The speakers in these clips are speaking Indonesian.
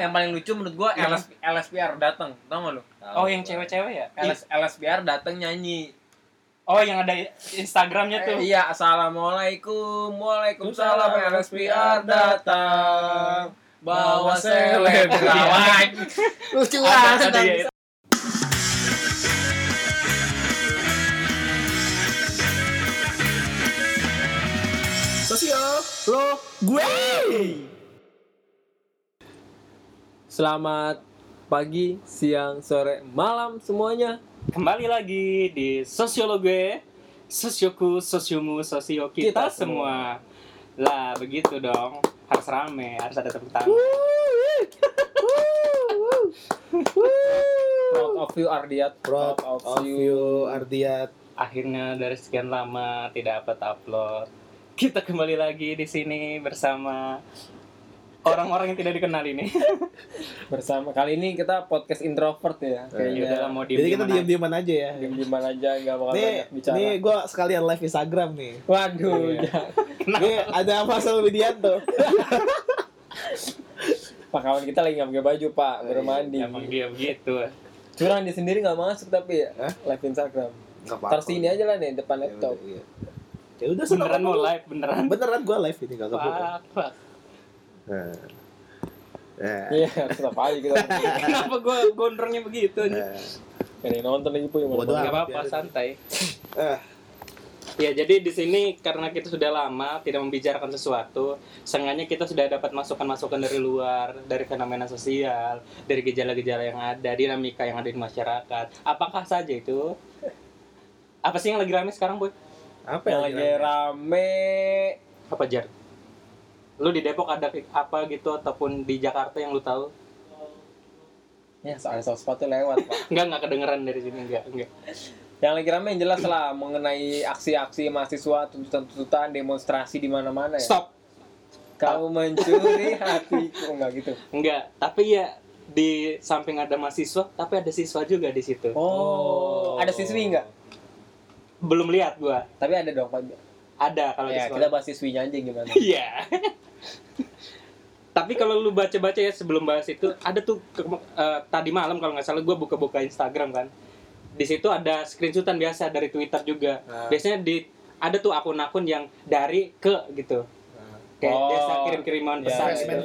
yang paling lucu menurut gua LS, LSPR datang, tau gak lu? Oh, yang cewek-cewek ya? LS, LSPR datang nyanyi. Oh, yang ada Instagramnya tuh. Eh, iya, assalamualaikum, waalaikumsalam, LSPR datang. Bawa selebgram. Lucu Ada, banget. ada ya. Sosio, lo, gue. Selamat pagi, siang, sore, malam semuanya. Kembali lagi di Sosiologe, Sosioku, Sosiomu, Sosio kita, Kita semua. Lah, begitu dong. Harus rame, harus ada tepuk tangan. Proud of you Ardiat. Proud of you, Ardiat. Akhirnya dari sekian lama tidak dapat upload. Kita kembali lagi di sini bersama orang-orang yang tidak dikenal ini. Bersama kali ini kita podcast introvert ya. Ya Kayaknya udah mau Jadi kita diem diem-dieman aja ya. diem dieman aja nggak bakal Nih, bicara. nih gue sekalian live Instagram nih. Waduh, Iya. jangan. Nih ada Fasal Widianto. Pak kawan kita lagi nggak pakai baju pak, baru mandi. Emang dia begitu. Curang dia sendiri nggak masuk tapi ya Hah? live Instagram. Taruh sini aja lah nih depan laptop. Iya. Ya udah seneng Beneran mau live, beneran. Beneran gue live ini gak bohong. Nah. Nah. Iya, tetap aja kita. Kenapa gua gondrongnya begitu? Gak ada yang nonton lagi punya Gak amat, apa-apa, biarin. santai. Eh, Ya, jadi di sini karena kita sudah lama tidak membicarakan sesuatu, sengaja kita sudah dapat masukan-masukan dari luar, dari fenomena sosial, dari gejala-gejala yang ada, dinamika yang ada di masyarakat. Apakah saja itu? Apa sih yang lagi rame sekarang, Boy? apa Yang yang lagi lagi rame Apa, Jar? Lu di Depok ada apa gitu ataupun di Jakarta yang lu tahu? Ya, soal soal sepatu lewat, Pak. Enggak, enggak kedengeran dari sini, enggak, enggak. Yang lagi rame yang jelas lah mengenai aksi-aksi mahasiswa, tuntutan-tuntutan, demonstrasi di mana-mana ya. Stop. Kamu mencuri hatiku enggak gitu. Enggak, tapi ya di samping ada mahasiswa, tapi ada siswa juga di situ. Oh, ada siswi enggak? Belum lihat gua. Tapi ada dong, Pak. Ada kalau di Ya, sekolah. kita bahas siswinya aja gimana. Iya. Tapi kalau lu baca-baca ya sebelum bahas itu ada tuh ke- eh, tadi malam kalau nggak salah gue buka-buka Instagram kan. Di situ ada screenshotan biasa dari Twitter juga. Ah. Biasanya di ada tuh akun-akun yang dari ke gitu. Kayak Oh, biasa kirim-kiriman iya, pesan gitu.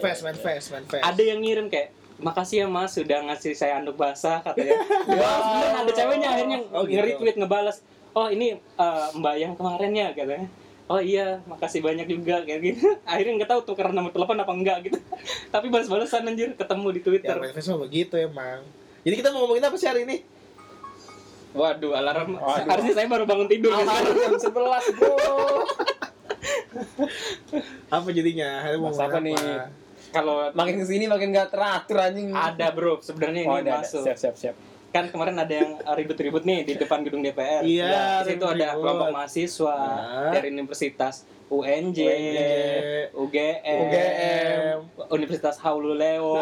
Ada yang ngirim kayak makasih ya mas sudah ngasih saya anduk basah katanya. Wah, beneran ada ceweknya akhirnya Oh, gitu. nge-retweet ngebalas. Oh ini eh, mbak yang kemarin ya katanya. Oh iya, makasih banyak juga kayak gitu. Akhirnya nggak tahu tuh karena nomor telepon apa enggak gitu. Tapi balas-balasan anjir ketemu di Ya, Twitter. fast mah begitu emang. Jadi kita mau ngomongin apa sih hari ini? Waduh, alarm. Waduh. Harusnya saya baru bangun tidur sekarang. jam 11, Bro. Apa jadinya? Hari mau Mas apa nih? Kalau Makin ke sini makin gak teratur anjing. ada bro, sebenarnya Oh, ini ada, ada. masuk. Siap, siap, siap. Kan kemarin ada yang ribut-ribut nih di depan gedung DPR. Iya, Di situ ada kelompok mahasiswa Nah. dari Universitas UNJ, UNJ, UGM, UGM. Universitas Haululeo.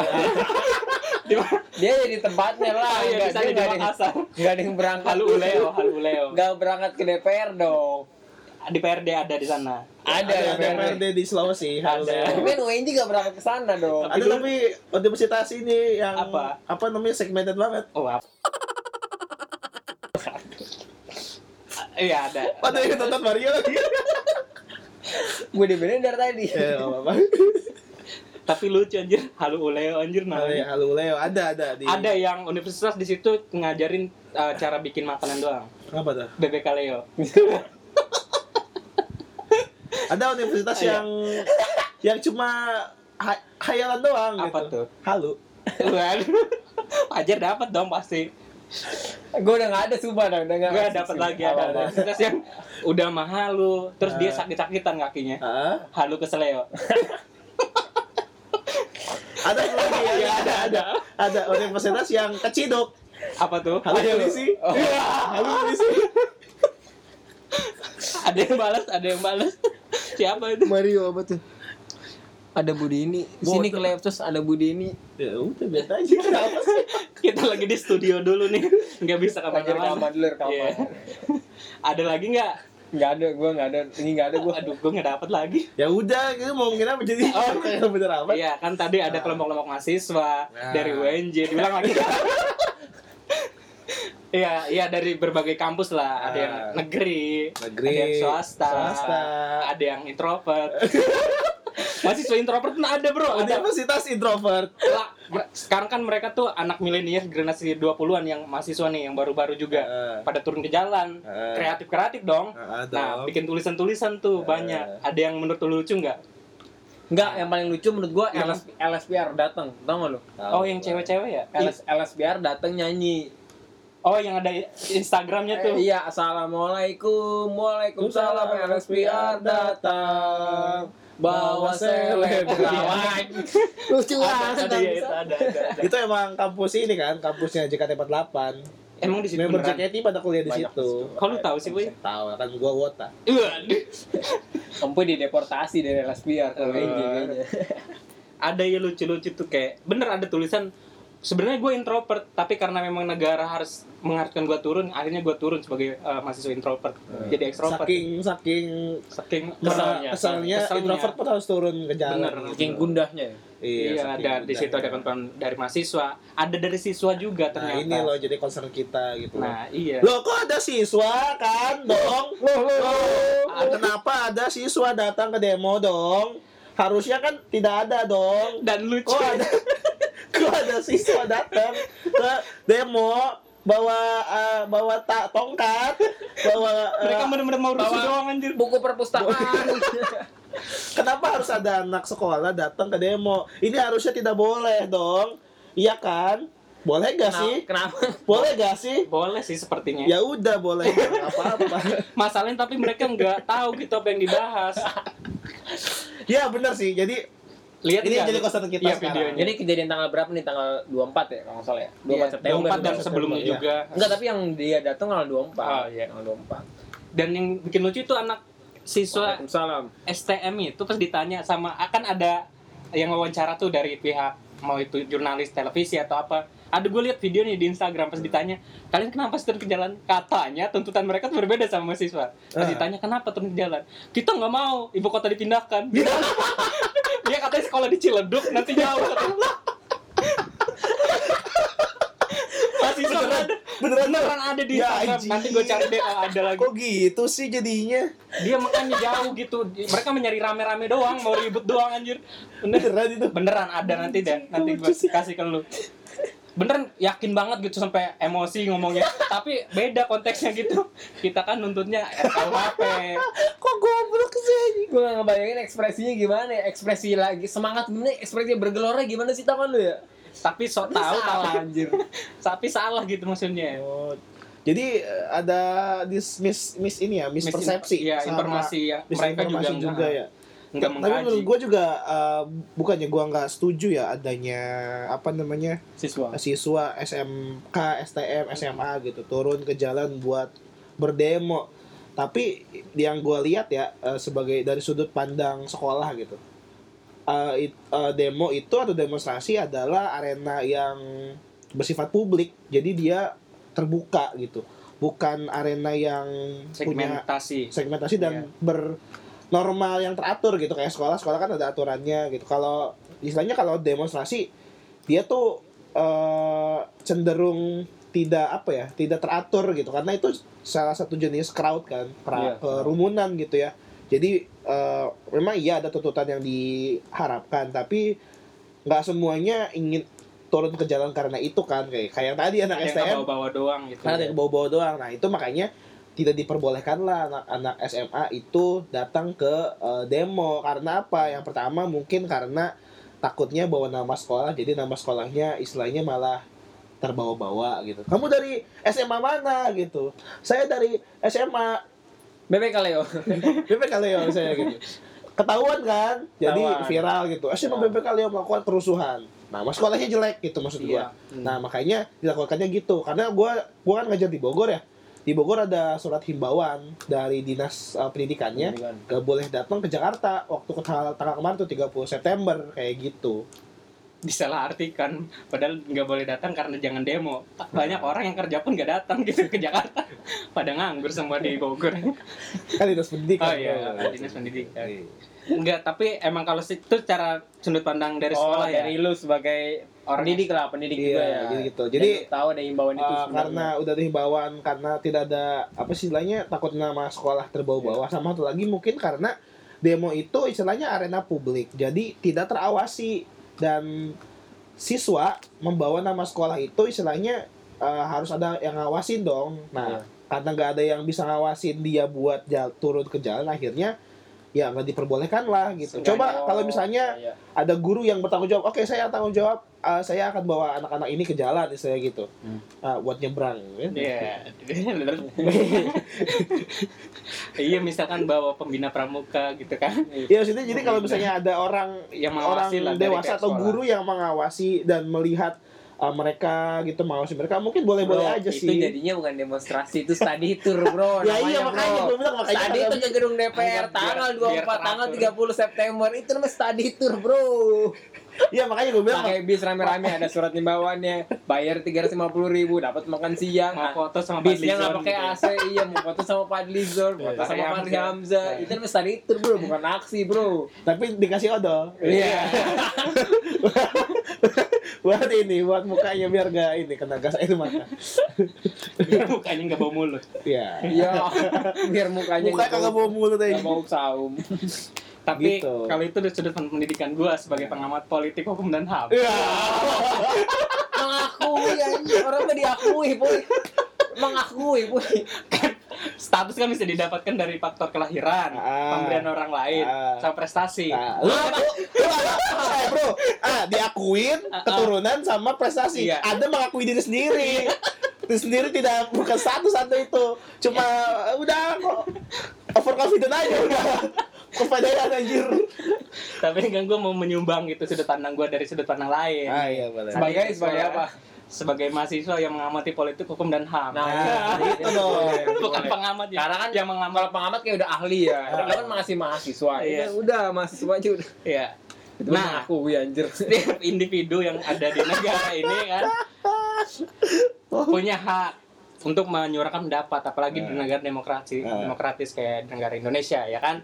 Di mana? Dia jadi tempatnya lah. Iya, di sana dia di nggak ada yang- Makassar. nggak ada yang berangkat. Haluleo, Haluleo. Nggak berangkat ke DPR dong. Di PRD ada di sana. Ada, Ada DPRD. DPRD di Sulawesi. Ada. Tapi kan UNJ nggak berangkat ke sana dong. Ada tapi universitas ini yang Apa? apa namanya segmented banget. Oh, apa? Iya ada. Ada yang nonton Mario lagi. Gue dibenerin dari tadi. Ya, apa-apa. Tapi lucu anjir, Haluleo anjir Halo, namanya. halo Leo, ada ada di Ada yang universitas di situ ngajarin uh, cara bikin makanan doang. apa tuh? BBK Leo. Ada universitas Iya. yang yang cuma ha- hayalan doang Apa gitu. tuh? Halu. Waduh. Wajar dapat dong pasti. Gue udah nggak ada sumpah dah, udah nggak. Gue dapat lagi ada universitas yang udah mahal lu, terus dia Ah. sakit-sakitan kakinya. Hah? Halu ke Seleo. Ada lagi ya, Iya, ada, ada. Ada universitas yang keciduk. Apa tuh? Halo polisi. Oh. Halo polisi. Ada yang balas, ada yang balas. Siapa itu? Mario apa tuh? Ada Budi ini. Di sini ke laptop ada Budi ini. Ya udah biasa aja. Kenapa sih? Kita lagi di studio dulu nih. Nggak bisa Lagi ke mana-mana. rekaman dulu rekaman. Iya. Ada lagi nggak? Nggak ada, gue nggak ada. Ini nggak ada gue. Aduh, gue nggak dapet lagi. Ya udah, gitu mau ngomongin apa jadi? Oh. kayak bener apa? Iya, kan tadi ada kelompok-kelompok mahasiswa Nah. dari UNJ, dibilang lagi. Iya, iya dari berbagai kampus lah. Ada yang Ah. negeri, Negeri, ada yang swasta, swasta. ada yang introvert. Mahasiswa introvert pun ada, Bro. Ada. Universitas introvert. Lah, sekarang kan mereka tuh anak milenial generasi 20-an yang mahasiswa nih yang baru-baru juga Eh. pada turun ke jalan. Eh. Kreatif-kreatif dong. Ah, Nah, dong. bikin tulisan-tulisan tuh banyak. Ada yang menurut lu lucu nggak? Enggak, yang paling lucu menurut Yang- LS, LSPR datang, tau gak lu? Oh, yang cewek-cewek ya? LS, LSPR datang nyanyi. Oh, yang ada Instagramnya tuh. Eh, iya, assalamualaikum, waalaikumsalam, LSPR datang. Bawa selebgram. Lucu banget. itu emang kampus ini kan, kampusnya JKT48. Emang di situ Member? JKT pada kuliah di situ. Kok lu tahu sih, Boy? Tahu kan gua wota. Waduh. Sampai dideportasi dari Eh. UNJ kayaknya. Ada ya lucu-lucu tuh kayak bener ada tulisan sebenarnya gue introvert tapi karena memang negara harus mengartikan gue turun akhirnya gue turun sebagai eh, mahasiswa introvert jadi ekstrovert Saking saking saking kesalnya, kesalnya, Kesalnya. introvert pun harus turun ke jalan. Bener. gitu. Saking gundahnya. ya. iya, saking ada di situ ada kawan dari mahasiswa ada dari siswa juga Nah ternyata ini loh jadi concern kita gitu. nah iya Loh kok ada siswa kan dong? Loh, kenapa ada siswa datang ke demo dong? Harusnya kan tidak ada dong. dan lucu Kok ada kok ada siswa datang ke demo bawa eh, bawa tak tongkat. Bawa eh, mereka bener-bener mau rusuh Bawa- doang anjir. Buku perpustakaan. kenapa harus ada anak sekolah datang ke demo? Ini harusnya tidak boleh dong. Iya kan? Boleh gak sih? Kenapa? boleh gak sih? Boleh sih sepertinya. Ya udah boleh. Apa-apa. Masalahnya tapi mereka nggak tahu gitu apa yang dibahas. Ya benar sih. Jadi lihat Ini jadi concern kita iya, sekarang. videonya Jadi kejadian tanggal berapa nih? Tanggal 24 ya kalau nggak salah ya? 24 Iya, September. 24 dan 24 sebelumnya September, juga Enggak, tapi yang dia datang tanggal 24. Oh, iya. Tanggal 24. dan yang bikin lucu itu anak siswa. STM itu pas ditanya sama akan ada yang wawancara tuh dari pihak mau itu jurnalis televisi atau apa ada gue lihat videonya di Instagram pas ditanya kalian kenapa turun ke jalan katanya tuntutan mereka tuh berbeda sama mahasiswa pas Ah. ditanya kenapa turun ke jalan kita nggak mau ibu kota dipindahkan dia katanya sekolah di Ciledug nanti jauh mahasiswa Beneran- ada beneran beneran ada di Ya, Instagram. nanti gue cari deh kalau ada lagi. Kok gitu sih jadinya? Dia makanya jauh gitu. Mereka mencari rame-rame doang mau ribut doang anjir. Bener. Beneran itu? Beneran ada nanti deh. Nanti gue kasih ke lu beneran yakin banget gitu sampai emosi ngomongnya. Tapi beda konteksnya gitu. Kita kan nuntutnya RKUHP kok goblok sih Gue gak ngebayangin ekspresinya gimana ya. Ekspresi lagi Semangat gimana Ekspresi bergelora gimana sih tangan lu ya? Tapi sok tahu tapi anjir. tapi salah gitu maksudnya. Oh, jadi eh, ada dis mis mis ini ya mispersepsi Iya, informasi yang mereka juga juga, nggak- ya nggak tapi mengkaji. menurut gue juga eh, bukannya gue nggak setuju ya adanya apa namanya Siswa. siswa SMK STM SMA gitu turun ke jalan buat berdemo. Tapi yang gue lihat ya eh, sebagai dari sudut pandang sekolah gitu eh, it- eh, demo itu atau demonstrasi adalah arena yang bersifat publik. Jadi dia terbuka gitu. Bukan arena yang punya segmentasi. segmentasi dan bernormal yang teratur gitu kayak sekolah sekolah kan ada aturannya gitu. Kalau istilahnya kalau demonstrasi dia tuh eh, cenderung tidak apa ya tidak teratur gitu. Karena itu salah satu jenis crowd kan Iya. kera- kerumunan gitu ya. Jadi eh, memang iya ada tuntutan yang diharapkan tapi nggak semuanya ingin turun ke jalan karena itu kan. Kayak kayak yang tadi anak ada STM bawa-bawa doang gitu yang bawa-bawa doang. Nah, itu makanya tidak diperbolehkan lah anak-anak SMA itu datang ke eh, demo karena apa? Yang pertama mungkin karena takutnya bawa nama sekolah, jadi nama sekolahnya istilahnya malah terbawa-bawa gitu. Kamu dari SMA mana gitu? Saya dari SMA BPK Leo BPK Leo saya gitu. Ketahuan kan? Jadi viral gitu. SMA Ya. BPK Leo melakukan kerusuhan. Nama sekolahnya jelek gitu maksud Iya. gua. Nah makanya dilakukannya gitu karena gua gua kan ngajar di Bogor ya di Bogor ada surat himbauan dari dinas uh, pendidikannya. Gak boleh datang ke Jakarta. Waktu ke tanggal, tanggal kemarin tuh 30 September kayak gitu. Disalahartikan. Padahal nggak boleh datang karena jangan demo. Banyak orang yang kerja pun nggak datang gitu ke Jakarta. Pada nganggur semua di Bogor. Kan dinas pendidikan. Oh iya bro. dinas pendidikan. Iya. Enggak tapi emang kalau itu cara sudut pandang dari Oh, sekolah ya dari lu sebagai Orang pendidik lah, pendidik Iya, juga ya. gitu. Dan Jadi, lu tahu ada himbauan itu Uh, sebenarnya. karena udah ada himbauan karena tidak ada apa sih istilahnya takut nama sekolah terbawa-bawa sama satu lagi mungkin karena demo itu istilahnya arena publik jadi tidak terawasi dan siswa membawa nama sekolah itu istilahnya uh, harus ada yang ngawasin dong nah Iya. karena nggak ada yang bisa ngawasin dia buat jal- turun ke jalan akhirnya ya nggak diperbolehkan lah gitu Seenggaknya- coba kalau misalnya Iya. ada guru yang bertanggung jawab oke saya tanggung jawab uh, saya akan bawa anak-anak ini ke jalan istilahnya gitu Hmm. uh, buat nyebrang ya. Iya. iya misalkan bawa pembina pramuka gitu kan Ya maksudnya jadi kalau misalnya ada orang yang orang lah dewasa atau sekolah. guru yang mengawasi dan melihat uh, mereka gitu mengawasi mereka mungkin boleh-boleh Bro, aja itu sih. jadinya bukan demonstrasi, itu study tour, Bro. ya iya makanya bro. gue bilang makanya Study itu ke gedung DPR Biar- tanggal biar 24 tanggal teratur. 30 September itu namanya study tour, Bro. Iya makanya gue bilang Pakai bis rame-rame ada surat himbauannya, bayar 350 ribu dapat makan siang. mau Ah, foto sama Bisnya nggak pakai gitu. AC, iya mau foto sama Fadli Zon, foto Iya. sama Fahri Fahri Hamzah. Hamzah. Iya. Itu namanya study tour, Bro, bukan aksi, Bro. tapi dikasih odol. Iya. buat ini, buat mukanya biar gak ini kena gas air mata. biar mukanya nggak bau mulut Iya. Iya, biar mukanya Muka kagak bau mulut aja. nggak bau saum. tapi Gitu. kalau itu dari sudut pendidikan gua sebagai pengamat politik hukum dan ham Iya. Mengakui anjing, orang mah diakui, boy. Mengakui, boy. status kan bisa didapatkan dari faktor kelahiran Ah. pemberian orang lain Ah. sama prestasi Nah, lu, lu, lu ada, eh, bro, ah, diakuin keturunan sama prestasi. Iya. Ada mengakui diri sendiri. Diri sendiri tidak bukan status anda itu. Cuma eh, udah kok overconfident aja udah. Kepadanya anjir. tapi kan gua mau menyumbang gitu sudut pandang gua dari sudut pandang lain Ah iya boleh. Sebagai sebagai apa? Sebagai mahasiswa yang mengamati politik hukum dan ham Nah, Nah, gitu gitu dong. bukan pengamat ya Karena kan yang mengamat kalau pengamat kayak udah ahli ya. Kita kan masih mahasiswa. Iya. Udah, udah mahasiswa aja udah. ya Itu Nah. aku anjir. setiap individu yang ada di negara ini kan punya hak untuk menyuarakan pendapat apalagi di Nah. negara demokrasi Nah. demokratis kayak negara Indonesia ya kan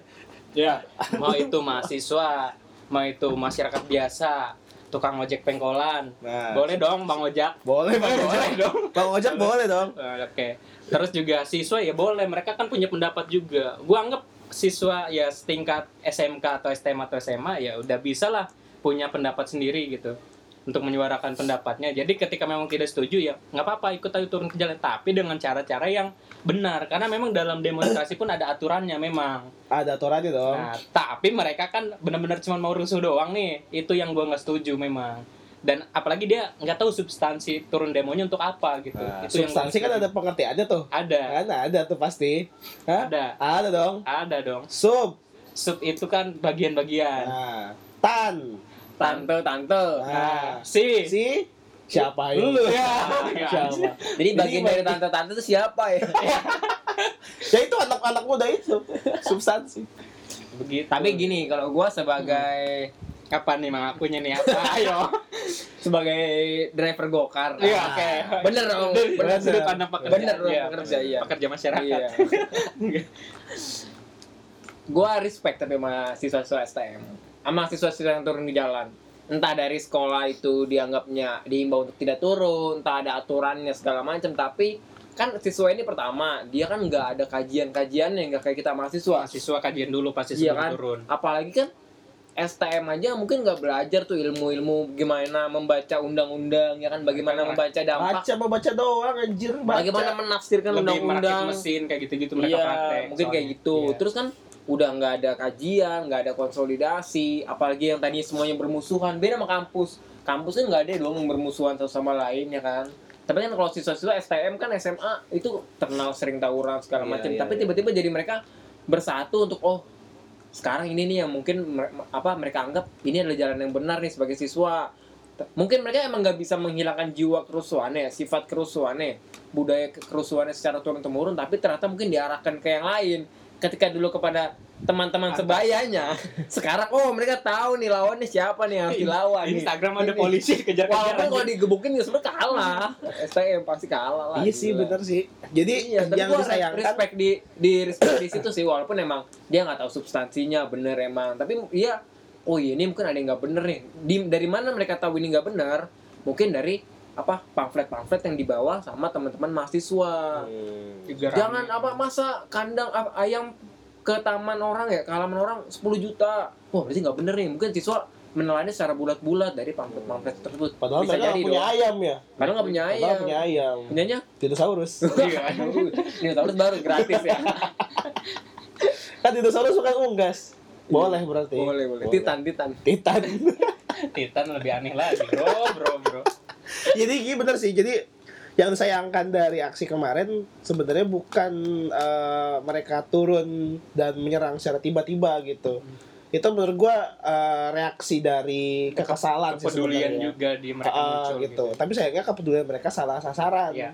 ya mau itu mahasiswa mau itu masyarakat biasa tukang ojek pengkolan. Nah. boleh dong bang ojek Boleh Bang boleh Ojek. dong. Bang Ojek boleh. dong. Eh, oke. Terus juga siswa ya boleh. Mereka kan punya pendapat juga. Gua anggap siswa ya setingkat SMK atau STM atau SMA ya udah bisa lah punya pendapat sendiri gitu untuk menyuarakan pendapatnya jadi ketika memang tidak setuju ya nggak apa-apa ikut aja turun ke jalan tapi dengan cara-cara yang benar karena memang dalam demonstrasi pun ada aturannya memang Ada aturannya dong. nah tapi mereka kan benar-benar cuma mau rusuh doang nih itu yang gua nggak setuju memang dan apalagi dia nggak tahu substansi turun demonya untuk apa gitu Nah, itu yang substansi kan setuju. ada pengertiannya tuh. ada Kan ada tuh pasti. Hah? ada Ada dong. ada dong Sub. sub itu kan bagian-bagian Nah, tan. Tante, tante. Nah, si si siapa ya? Lu. Ya. Siapa? Jadi bagian Jadi dari tante-tante itu siapa ya? Ya itu anak-anak muda itu substansi. begitu Tapi gini, kalau gua sebagai apa nih mengakunya nih apa ayo sebagai driver gokar. iya Nah, oke Bener dong. bener. sudut pandang pekerja Bener dong, Iya, pekerja, iya. pekerja masyarakat Iya. Gua respect tapi sama siswa-siswa STM. Sama siswa-siswa yang turun di jalan. Entah dari sekolah itu dianggapnya diimbau untuk tidak turun, entah ada aturannya segala macam, tapi kan siswa ini pertama dia kan nggak ada kajian-kajiannya nggak kayak kita mahasiswa mahasiswa kajian dulu pasti Iya sebelum kan? turun apalagi kan STM aja mungkin nggak belajar tuh ilmu-ilmu gimana membaca undang-undang ya kan bagaimana Baca. membaca dampak Baca mau baca doang anjir baca. bagaimana menafsirkan undang-undang mesin kayak gitu-gitu mereka iya praktek mungkin kayak soalnya. gitu Iya. terus kan udah nggak ada kajian nggak ada konsolidasi apalagi yang tadi semuanya bermusuhan. Beda sama kampus. Kampus kan nggak ada dong yang bermusuhan satu sama lain ya kan? Tapi kan kalau siswa-siswa STM kan SMA itu terkenal sering tawuran segala Iya, macam. iya, tapi iya. tiba-tiba jadi mereka bersatu untuk oh sekarang ini nih yang mungkin apa mereka anggap ini adalah jalan yang benar nih sebagai siswa. Mungkin mereka emang nggak bisa menghilangkan jiwa kerusuhannya sifat kerusuhannya budaya ke- kerusuhannya secara turun temurun tapi ternyata mungkin diarahkan ke yang lain ketika dulu kepada teman-teman sebayanya sekarang oh mereka tahu nih lawannya siapa nih yang harus dilawan. Instagram ada Ini. polisi kejar-kejar Walaupun kalau digebukin ya sebenarnya kalah. STM pasti kalah lah. Iya sih gila. bener sih. Jadi Iya, yang disayangkan respect di di respect di situ sih walaupun emang dia nggak tahu substansinya bener emang. Tapi iya oh iya ini mungkin ada yang nggak bener nih. Di, dari mana mereka tahu ini nggak bener? Mungkin dari apa pamflet-pamflet yang dibawa sama teman-teman mahasiswa. Hmm. Jangan apa masa kandang ayam ke taman orang ya, ke halaman orang 10 juta. Wah, berarti nggak bener nih. Mungkin siswa menelannya secara bulat-bulat dari pamflet-pamflet tersebut. Padahal Bisa mereka jadi punya dong. ayam ya. Padahal nggak punya Padahal ayam. punya ayam. Punyanya Dinosaurus. Iya. Dinosaurus baru gratis ya. kan dinosaurus suka unggas. Boleh berarti. boleh, boleh. Titan, Titan. Titan. Titan lebih aneh lagi bro bro bro Jadi gini bener sih. Jadi yang disayangkan dari aksi kemarin sebenarnya bukan eh, mereka turun dan menyerang secara tiba-tiba gitu. Itu menurut gua eh, reaksi dari kekesalan sih kepedulian sebenarnya. juga di mereka Ah, muncul gitu. Tapi sayangnya kepedulian mereka salah sasaran. Iya.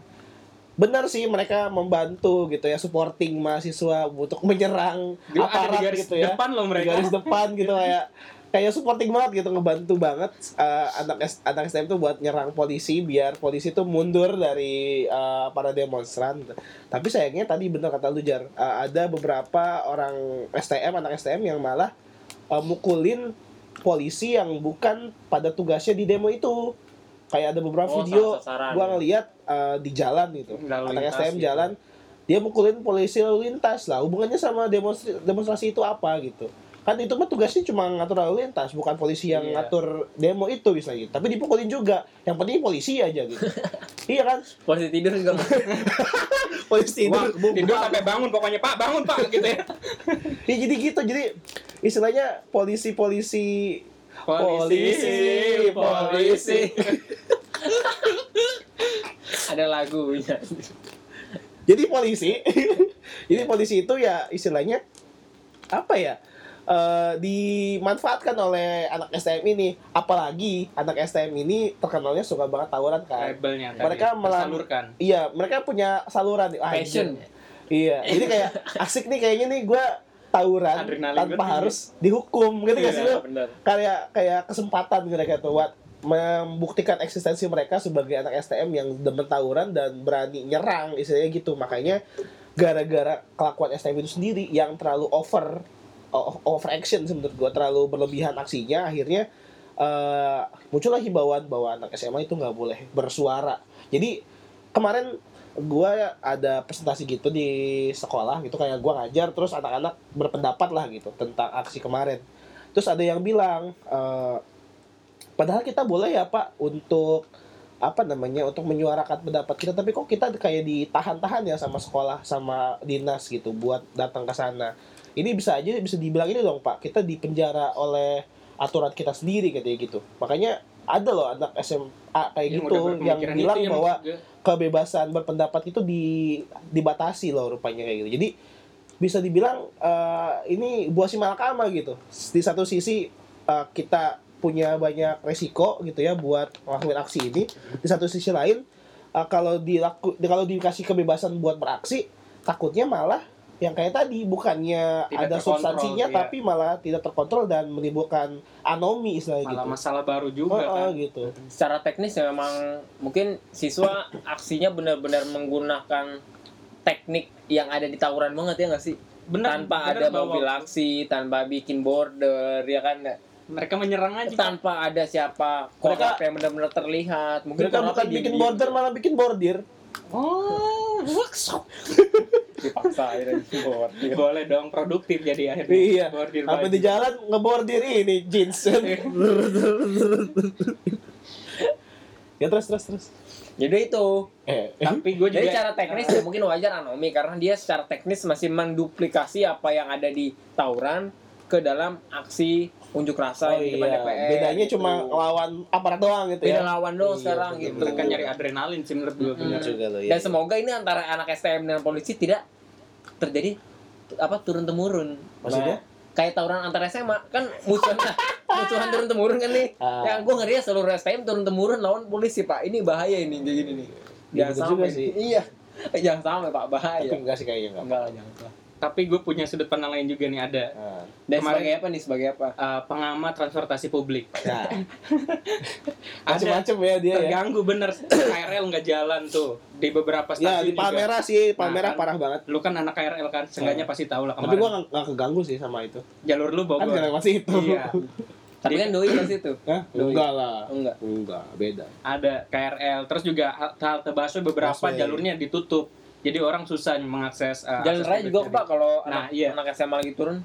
Benar sih mereka membantu gitu ya supporting mahasiswa untuk menyerang di aparat garis gitu ya. depan loh Di mereka garis depan gitu kayak kayak supporting banget gitu ngebantu banget eh, anak anak STM tuh buat nyerang polisi biar polisi tuh mundur dari eh, para demonstran. Tapi sayangnya tadi benar kata lu Jar, eh, ada beberapa orang STM anak STM yang malah eh, mukulin polisi yang bukan pada tugasnya di demo itu. Kayak ada beberapa Oh, video sasaran, gua ngeliat eh, di jalan gitu. Lalu anak STM gitu. jalan dia mukulin polisi lalu lintas lah hubungannya sama demonstrasi demonstrasi itu apa gitu kan itu mah tugasnya cuma ngatur lalu lintas bukan polisi yang Iya. ngatur demo itu bisa gitu tapi dipukulin juga. Yang penting polisi aja gitu. Iya kan? Posisi tidur juga. polisi Wah, tidur tidur sampai bangun pokoknya pak. Bangun pak gitu ya. Ya, jadi gitu. Jadi istilahnya polisi polisi Polisi, polisi. Ada lagunya. jadi polisi jadi polisi itu ya istilahnya apa ya eh, dimanfaatkan oleh anak STM ini. Apalagi anak STM ini terkenalnya suka banget tawuran kan. Labelnya tadi Mereka tersalurkan. iya mereka punya saluran. Ah, Passion. iya jadi kayak asik nih kayaknya nih gue tawuran Adrenalin tanpa tinggi. harus dihukum. Gitu gak sih Iya, lu? benar. kayak kayak kesempatan gitu kayak tuh buat membuktikan eksistensi mereka sebagai anak STM yang demen tawuran dan berani nyerang istilahnya gitu. Makanya gara-gara kelakuan STM itu sendiri yang terlalu over over action menurut gua. Terlalu berlebihan aksinya akhirnya eh muncullah himbauan bahwa anak SMA itu nggak boleh bersuara. Jadi kemarin gua ada presentasi gitu di sekolah gitu kayak gua ngajar terus anak-anak berpendapat lah gitu tentang aksi kemarin. Terus ada yang bilang eh, padahal kita boleh ya pak untuk apa namanya untuk menyuarakan pendapat kita tapi kok kita kayak ditahan-tahan ya sama sekolah sama dinas gitu buat datang ke sana ini bisa aja bisa dibilang ini dong pak kita dipenjara oleh aturan kita sendiri katanya gitu makanya ada loh anak SMA kayak Yang gitu yang berpemikiran bilang itu ya, bahwa gue. kebebasan berpendapat itu di dibatasi loh rupanya kayak gitu. Jadi bisa dibilang eh, ini buah si malakama gitu. Di satu sisi eh, kita punya banyak resiko gitu ya buat ngelakuin aksi ini. Di satu sisi lain eh, kalau dilaku kalau dikasih kebebasan buat beraksi takutnya malah yang kayak tadi bukannya Tidak ada substansinya iya. tapi malah tidak terkontrol dan menimbulkan anomi istilahnya malah gitu. masalah baru juga Oh, oh, kan gitu. Secara teknis ya memang mungkin siswa aksinya benar-benar menggunakan teknik yang ada di tawuran banget ya nggak sih? benar tanpa benar ada bahwa mobil aksi, tanpa bikin border, ya kan? mereka menyerang aja Tanpa ada siapa Mereka- yang benar-benar terlihat. Mungkin Mereka bukan bikin border malah bikin bordir. Oh workshop dipaksa akhirnya border. boleh dong produktif jadi akhirnya Iya. bordir Apa di jalan ngebordir ini jeans. ya terus terus terus. Jadi itu. Eh, tapi gue juga Jadi cara teknis ya mungkin wajar anomi karena dia secara teknis masih menduplikasi apa yang ada di tawuran ke dalam aksi unjuk rasa oh di depan iya. DPR. Bedanya gitu. cuma lawan aparat doang gitu beda ya. lawan doang Iya, sekarang betul. gitu. mereka nyari adrenalin sih menurut gue bener juga loh Dan semoga ini antara anak STM dan polisi tidak terjadi apa turun temurun. Maksudnya? kayak tawuran antar SMA kan musuhan musuhan turun temurun kan nih. Ah. Ya gue ngeri ya seluruh STM turun temurun lawan polisi pak. Ini bahaya ini kayak gini nih. Iya, juga sampai. sih. Iya. Jangan sampai pak bahaya. Tapi enggak sih kayaknya enggak. Enggak lah jangan. Tapi gue punya sudut pandang lain juga nih ada Nah, Dan Kemarin- sebagai apa nih? Sebagai apa? eh, pengamat transportasi publik. ya. Ada Macem-macem ya dia ya. terganggu bener KRL nggak jalan tuh di beberapa Ya stasiun di juga. Palmerah sih, Nah, kan. parah banget. Lu kan anak KRL kan, seenggaknya pasti tahu lah Tapi kemarin. gua nggak nggak keganggu sih sama itu. jalur lu Kan Bogor. gak lewat situ. Iya. Tapi kan doi pas itu. Hah? Enggak lah. Enggak. Enggak, beda. Ada KRL, terus juga halte halte busway beberapa Busway. jalurnya ditutup. Jadi orang susah mengakses uh, Jalan akses raya juga Pak kalau Nah, anak iya. anak SMA lagi turun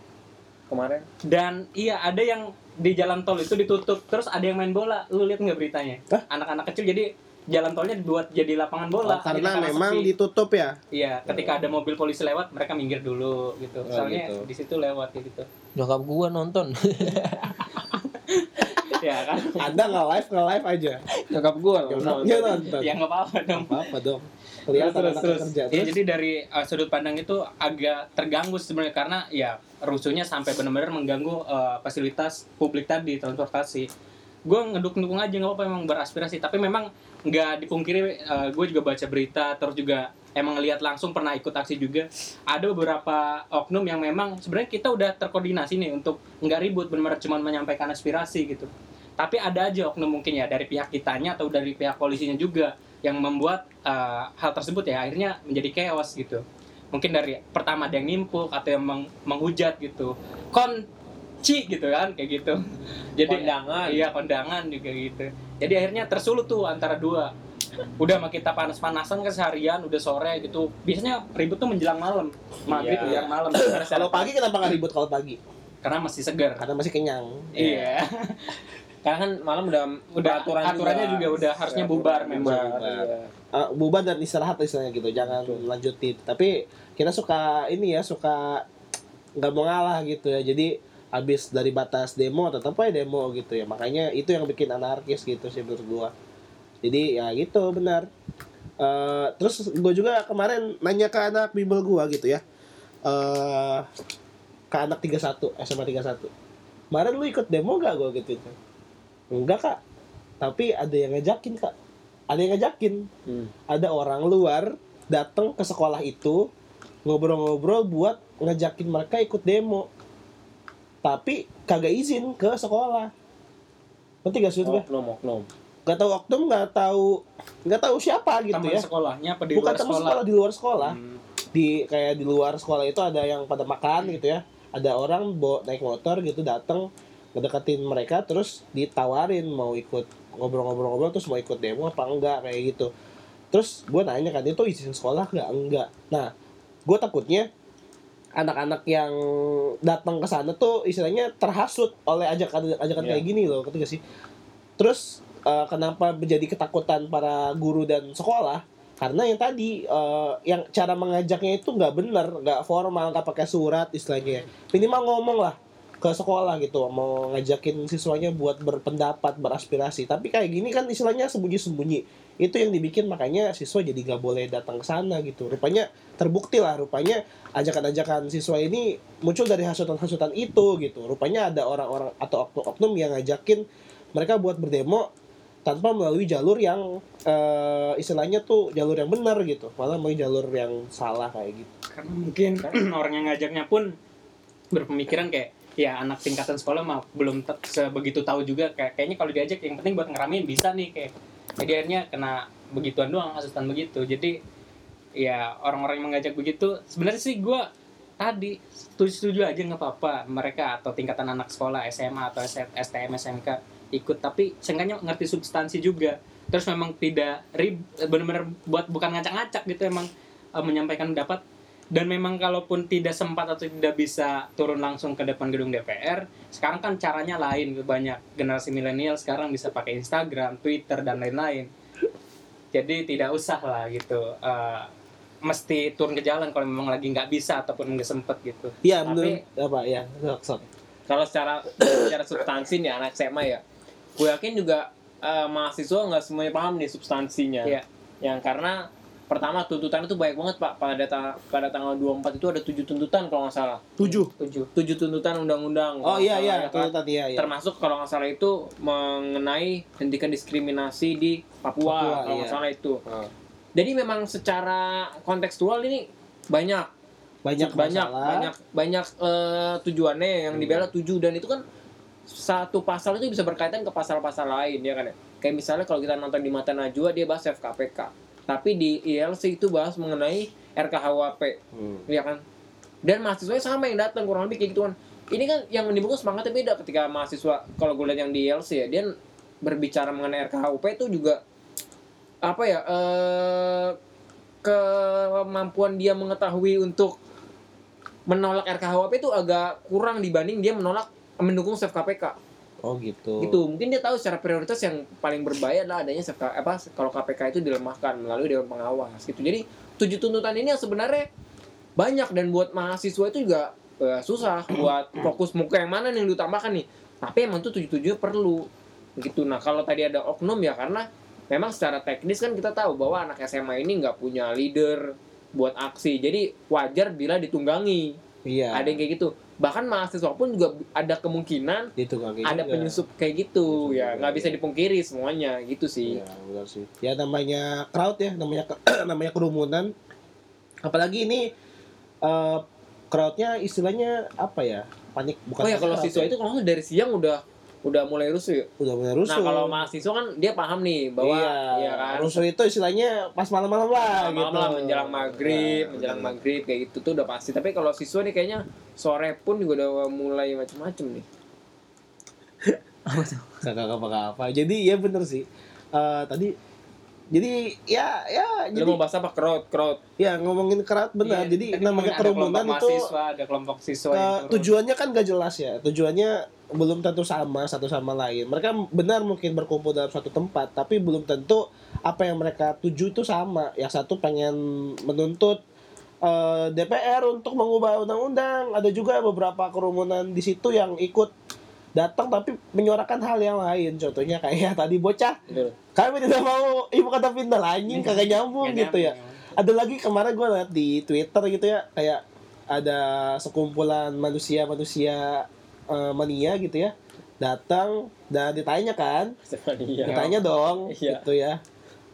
kemarin. Dan iya ada yang di jalan tol itu ditutup, terus ada yang main bola. Lu lihat nggak beritanya? Hah? Anak-anak kecil jadi jalan tolnya dibuat jadi lapangan bola. Oh, karena Jadi memang sepi. ditutup ya. Iya, ketika ada mobil polisi lewat, mereka minggir dulu gitu. Oh, Soalnya gitu. di situ lewat gitu. Nyokap gua nonton. ya kan? Anda nggak live nggak live aja. Nyokap gua loh. Nyokapnya nonton. ya nggak apa-apa dong. Apa apa dong. Kelihatan terus anak terus. kerja. Ya, Terus, jadi dari uh, sudut pandang itu agak terganggu sebenarnya karena ya rusuhnya sampai benar-benar mengganggu uh, fasilitas publik tadi transportasi. Gue ngedukung-dukung aja nggak apa-apa emang beraspirasi tapi memang nggak dipungkiri gue juga baca berita terus juga emang lihat langsung pernah ikut aksi juga ada beberapa oknum yang memang sebenarnya kita udah terkoordinasi nih untuk nggak ribut benar-benar cuma menyampaikan aspirasi gitu tapi ada aja oknum mungkin ya dari pihak kitanya atau dari pihak polisinya juga yang membuat uh, hal tersebut ya akhirnya menjadi chaos gitu. Mungkin dari pertama ada yang nimpuk atau yang meng- menghujat gitu. Konci gitu kan kayak gitu. Jadi Kondangan. iya kondangan juga gitu. Jadi akhirnya tersulut tuh antara dua. Udah sama kita panas-panasan kan seharian udah sore gitu. Biasanya ribut tuh menjelang malam. Maghrib Iya. menjelang malam. Kalau pagi kenapa nggak ribut kalau pagi? karena masih segar. Karena masih kenyang. iya Karena kan malam udah udah aturan aturannya juga, udah harusnya bubar memang Bubar, iya. Uh, bubar dan istirahat istilahnya gitu. Jangan lanjutin. Tapi kita suka ini ya, suka nggak mau ngalah gitu ya. Jadi habis dari batas demo tetap aja demo gitu ya. Makanya itu yang bikin anarkis gitu sih menurut gua. Jadi ya gitu benar. Eh, terus gue juga kemarin nanya ke anak bimbel gua gitu ya. eh ke anak 31, SMA 31. Kemarin lu ikut demo gak gue gitu itu? Enggak kak. Tapi ada yang ngajakin kak. Ada yang ngajakin. Hmm. Ada orang luar datang ke sekolah itu ngobrol-ngobrol buat ngajakin mereka ikut demo. Tapi kagak izin ke sekolah. Nanti gak gue? Oknum, oknum. Gak tahu oknum, gak tahu nggak tahu siapa gitu teman ya. sekolahnya apa di Bukan luar teman sekolah, sekolah di luar sekolah. Hmm. Di kayak di luar sekolah itu ada yang pada makan gitu ya. Ada orang bawa naik motor gitu datang ngedeketin mereka terus ditawarin mau ikut ngobrol-ngobrol-ngobrol terus mau ikut demo apa enggak kayak gitu. Terus gue nanya kan itu izin sekolah nggak enggak. Nah, gue takutnya anak-anak yang datang ke sana tuh istilahnya terhasut oleh ajakan ajakan Iya. kayak gini loh, gak sih? Terus eh, kenapa menjadi ketakutan para guru dan sekolah? Karena yang tadi eh, yang cara mengajaknya itu nggak benar, nggak formal, nggak pakai surat istilahnya. Minimal ngomong lah ke sekolah gitu, mau ngajakin siswanya buat berpendapat, beraspirasi. Tapi kayak gini kan istilahnya sembunyi-sembunyi. Itu yang dibikin makanya siswa jadi nggak boleh datang ke sana gitu. Rupanya terbukti lah, rupanya ajakan-ajakan siswa ini muncul dari hasutan-hasutan itu gitu. Rupanya ada orang-orang atau oknum-oknum yang ngajakin mereka buat berdemo tanpa melalui jalur yang eh, istilahnya tuh jalur yang benar gitu, malah melalui jalur yang salah kayak gitu. karena mungkin orang yang ngajaknya pun berpemikiran kayak ya anak tingkatan sekolah mah belum sebegitu tahu juga. Kayak kayaknya kalau diajak yang penting buat ngeramein bisa nih kayak. Jadi akhirnya kena begituan doang asutan begitu. Jadi ya orang-orang yang mengajak begitu sebenarnya sih gua tadi setuju setuju aja nggak apa-apa. Mereka atau tingkatan anak sekolah SMA atau STM SMK ikut. Tapi seenggaknya ngerti substansi juga. Terus memang tidak rib benar-benar buat bukan ngacak-ngacak gitu emang eh, menyampaikan pendapat dan memang kalaupun tidak sempat atau tidak bisa turun langsung ke depan gedung DPR sekarang kan caranya lain banyak generasi milenial sekarang bisa pakai Instagram Twitter dan lain-lain jadi tidak usah lah gitu eh, mesti turun ke jalan kalau memang lagi nggak bisa ataupun nggak sempet gitu Iya, Tapi- menurut apa ya? Kalau secara secara substansi nih anak SMA ya, gue yakin juga eh, mahasiswa nggak semuanya paham nih substansinya. Iya. Yang karena pertama tuntutan itu banyak banget pak pada ta- pada tanggal 24 itu ada tujuh tuntutan kalau nggak salah Tujuh. tujuh tujuh tuntutan undang-undang Oh iya iya, ya, Pak. itu tadi ya. iya. termasuk kalau nggak salah itu mengenai hentikan diskriminasi di Papua, Papua, kalau nggak iya. salah itu Oh. jadi memang secara kontekstual ini banyak banyak banyak masalah. banyak banyak eh, tujuannya yang Hmm. dibela tujuh dan itu kan satu pasal itu bisa berkaitan ke pasal-pasal lain ya kan ya kayak misalnya kalau kita nonton di mata Najwa dia bahas FKPK tapi di ILC itu bahas mengenai RKHWP Hmm. ya kan? Dan mahasiswanya sama yang datang kurang lebih kayak gitu kan ini kan yang menimbulkan semangatnya beda ketika mahasiswa kalau gue lihat yang di ILC ya dia berbicara mengenai RKHWP itu juga apa ya eh kemampuan dia mengetahui untuk menolak RKHWP itu agak kurang dibanding dia menolak mendukung Save KPK Oh gitu. gitu. Mungkin dia tahu secara prioritas yang paling berbahaya adalah adanya apa kalau KPK itu dilemahkan melalui dewan pengawas gitu. Jadi tujuh tuntutan ini yang sebenarnya banyak dan buat mahasiswa itu juga eh, susah buat fokus muka yang mana nih yang diutamakan nih. Tapi emang tuh tujuh tujuh perlu gitu. Nah kalau tadi ada oknum ya karena memang secara teknis kan kita tahu bahwa anak SMA ini nggak punya leader buat aksi. Jadi wajar bila ditunggangi. Iya. ada yang kayak gitu bahkan mahasiswa pun juga ada kemungkinan Itu kaki ada juga. penyusup kayak gitu Penyusup ya nggak bisa iya. dipungkiri semuanya gitu sih Iya, benar sih. Ya namanya crowd ya, namanya namanya kerumunan. Apalagi ini eh crowdnya istilahnya apa ya? Panik bukan oh ya kalau siswa ya. itu kalau dari siang udah udah mulai rusuh ya udah mulai rusuh. nah kalau mahasiswa kan dia paham nih bahwa iya, ya kan rusuh itu istilahnya pas malam-malam lah malam gitu. lah menjelang maghrib Nah, menjelang maghrib kayak gitu tuh udah pasti tapi kalau siswa nih kayaknya sore pun juga udah mulai macem-macem nih Kagak apa-apa. Jadi ya bener sih. Eh tadi jadi ya ya lu jadi mau bahas apa crowd crowd ya ngomongin crowd benar. Iya, jadi tapi namanya kerumunan itu mahasiswa, ada kelompok siswa turun. tujuannya kan gak jelas ya. Tujuannya belum tentu sama satu sama lain. Mereka benar mungkin berkumpul dalam suatu tempat, tapi belum tentu apa yang mereka tuju itu sama. Yang satu pengen menuntut eh, DPR untuk mengubah undang-undang. Ada juga beberapa kerumunan di situ yang ikut datang tapi menyuarakan hal yang lain. Contohnya kayak tadi bocah, gitu kami tidak mau ibu kata pindah anjing kagak nyambung Nggak gitu ya nyambung. ada lagi kemarin gue liat di Twitter gitu ya kayak ada sekumpulan manusia-manusia eh, mania gitu ya datang dan ditanya kan Iya. ditanya dong Iya. gitu ya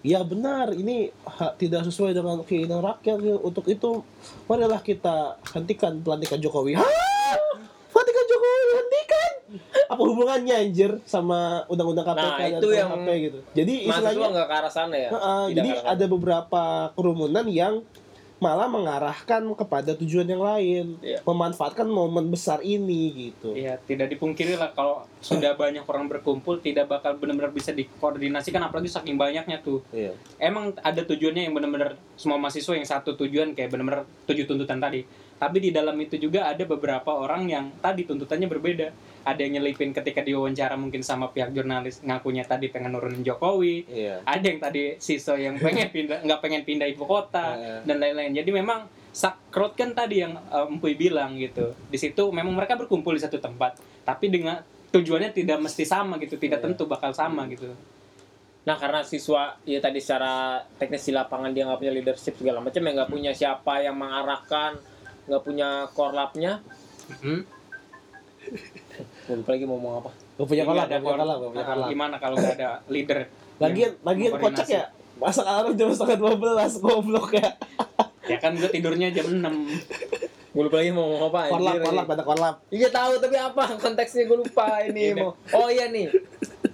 Iya benar ini ha- tidak sesuai dengan keinginan rakyat untuk itu marilah kita hentikan pelantikan Jokowi Hah? Apa hubungannya anjir sama undang-undang KPK Nah, dan itu yang KUHP gitu jadi istilahnya nggak ke arah sana ya Heeh, Tidak jadi ada beberapa kerumunan yang malah mengarahkan kepada tujuan yang lain, Iya. memanfaatkan momen besar ini gitu. Iya, tidak dipungkiri lah kalau sudah banyak orang berkumpul tidak bakal benar-benar bisa dikoordinasikan apalagi saking banyaknya tuh. Iya. Emang ada tujuannya yang benar-benar semua mahasiswa yang satu tujuan kayak benar-benar tujuh tuntutan tadi. Tapi di dalam itu juga ada beberapa orang yang tadi tuntutannya berbeda. Ada yang nyelipin ketika diwawancara mungkin sama pihak jurnalis ngakunya tadi pengen nurunin Jokowi. Iya. Ada yang tadi siswa yang pengen pindah nggak pengen pindah ibu kota Iya. dan lain-lain. Jadi memang sakrot kan tadi yang Empuy bilang gitu. Di situ memang mereka berkumpul di satu tempat, tapi dengan tujuannya tidak mesti sama gitu, tidak Iya. tentu bakal sama gitu. Nah karena siswa ya tadi secara teknis di lapangan dia nggak punya leadership segala macam ya nggak punya siapa yang mengarahkan nggak punya korlapnya Hmm? Gue lupa lagi mau ngomong apa Gak punya kolak, ada gak punya kolak, gak punya kolak. Gimana kalau nggak ada leader? Lagian, lagian kocak ya. Masak alarm jam setengah 12 goblok ya. Ya kan gue tidurnya jam 6 gue lupa lagi mau ngomong apa Korlap, korlap, ada korlap. iya tahu tapi apa konteksnya gue lupa ini Iya, mau oh iya nih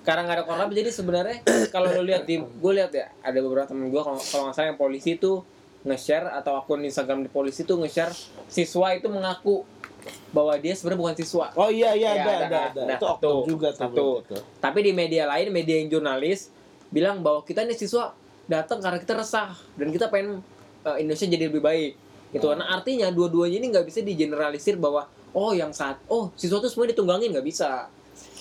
karena nggak ada korlap jadi sebenarnya kalau lo lihat di gue lihat ya ada beberapa temen gue kalau nggak salah yang polisi itu nge-share atau akun Instagram di polisi itu nge-share siswa itu mengaku bahwa dia sebenarnya bukan siswa Oh iya iya Iya, ada ada. ada ada. Nah, Itu satu. oknum juga tuh. Satu. Tapi di media lain, media yang jurnalis bilang bahwa kita nih siswa datang karena kita resah dan kita pengen uh, Indonesia jadi lebih baik. Gitu. Oh. Nah, artinya dua-duanya ini nggak bisa digeneralisir bahwa oh yang saat oh siswa tuh semua ditunggangin nggak bisa.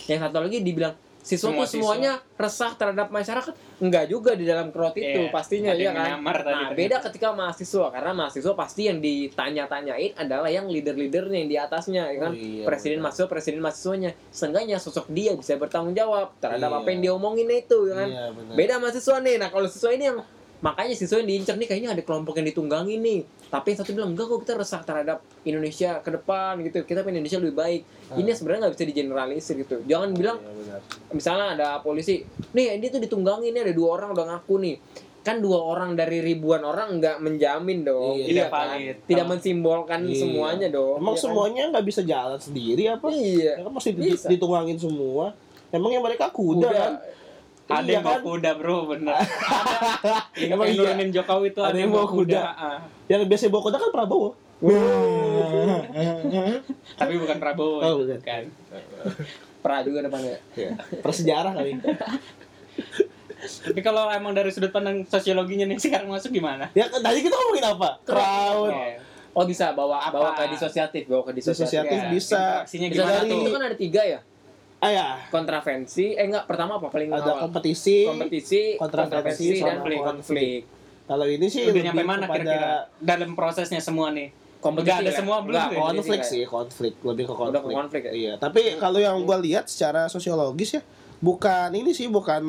Yang satu lagi dibilang siswa Semua tuh semuanya resah terhadap masyarakat. Enggak juga di dalam crowd itu Iya, pastinya ya kan. tadi Nah, ternyata. beda ketika mahasiswa karena mahasiswa pasti yang ditanya-tanyain adalah yang leader-leadernya yang di atasnya ya kan? Oh, iya, presiden mahasiswa presiden mahasiswanya. Seenggaknya sosok dia bisa bertanggung jawab terhadap Iya. apa yang dia omongin itu ya kan? Iya beda mahasiswa nih. Nah kalau siswa ini yang makanya siswa yang diincar nih kayaknya ada kelompok yang ditunggangi nih tapi yang satu bilang enggak kok kita resah terhadap Indonesia ke depan gitu kita pengen Indonesia lebih baik ini sebenarnya nggak bisa digeneralisir gitu jangan bilang Iya, misalnya ada polisi nih ini tuh ditunggangi nih ada dua orang udah ngaku nih kan dua orang dari ribuan orang nggak menjamin dong Iya, tidak kan? valid. tidak Kalau- mensimbolkan Iya. semuanya dong Emang Iya kan? semuanya nggak bisa jalan sendiri apa? iya Ya kan mesti di- Bisa. ditungangin semua. Emangnya mereka kuda, Kuda. kan? Ada Iya yang bawa kan? kuda bro bener ada yang Emang iya. nurunin Jokowi itu ada, yang bawa kuda, Ah. Yang biasa bawa kuda kan Prabowo. tapi bukan Prabowo Oh, bukan. kan pra juga depannya Ya, Prasejarah kali. tapi kalau emang dari sudut pandang sosiologinya nih sekarang masuk gimana Ya tadi kita ngomongin apa? Crowd. Oh bisa bawa Apa? bawa ke disosiatif bawa ke disosiatif, Disosiatif Ya, bisa. interaksinya Bisa gimana dari- Disosiatif itu kan ada tiga ya Ah ya, kontravensi eh enggak pertama apa? Paling ada awal. kompetisi. kompetisi kontravensi, dan sama konflik Kalau ini sih udah lebih nyampe mana kepada kira-kira. Dalam prosesnya semua nih. Kompetisi Udah ada lah. semua belum. Enggak, ya? konflik sih, konflik. Lebih ke udah konflik. ke konflik. ya? Iya, tapi kalau yang gua lihat secara sosiologis ya bukan ini sih bukan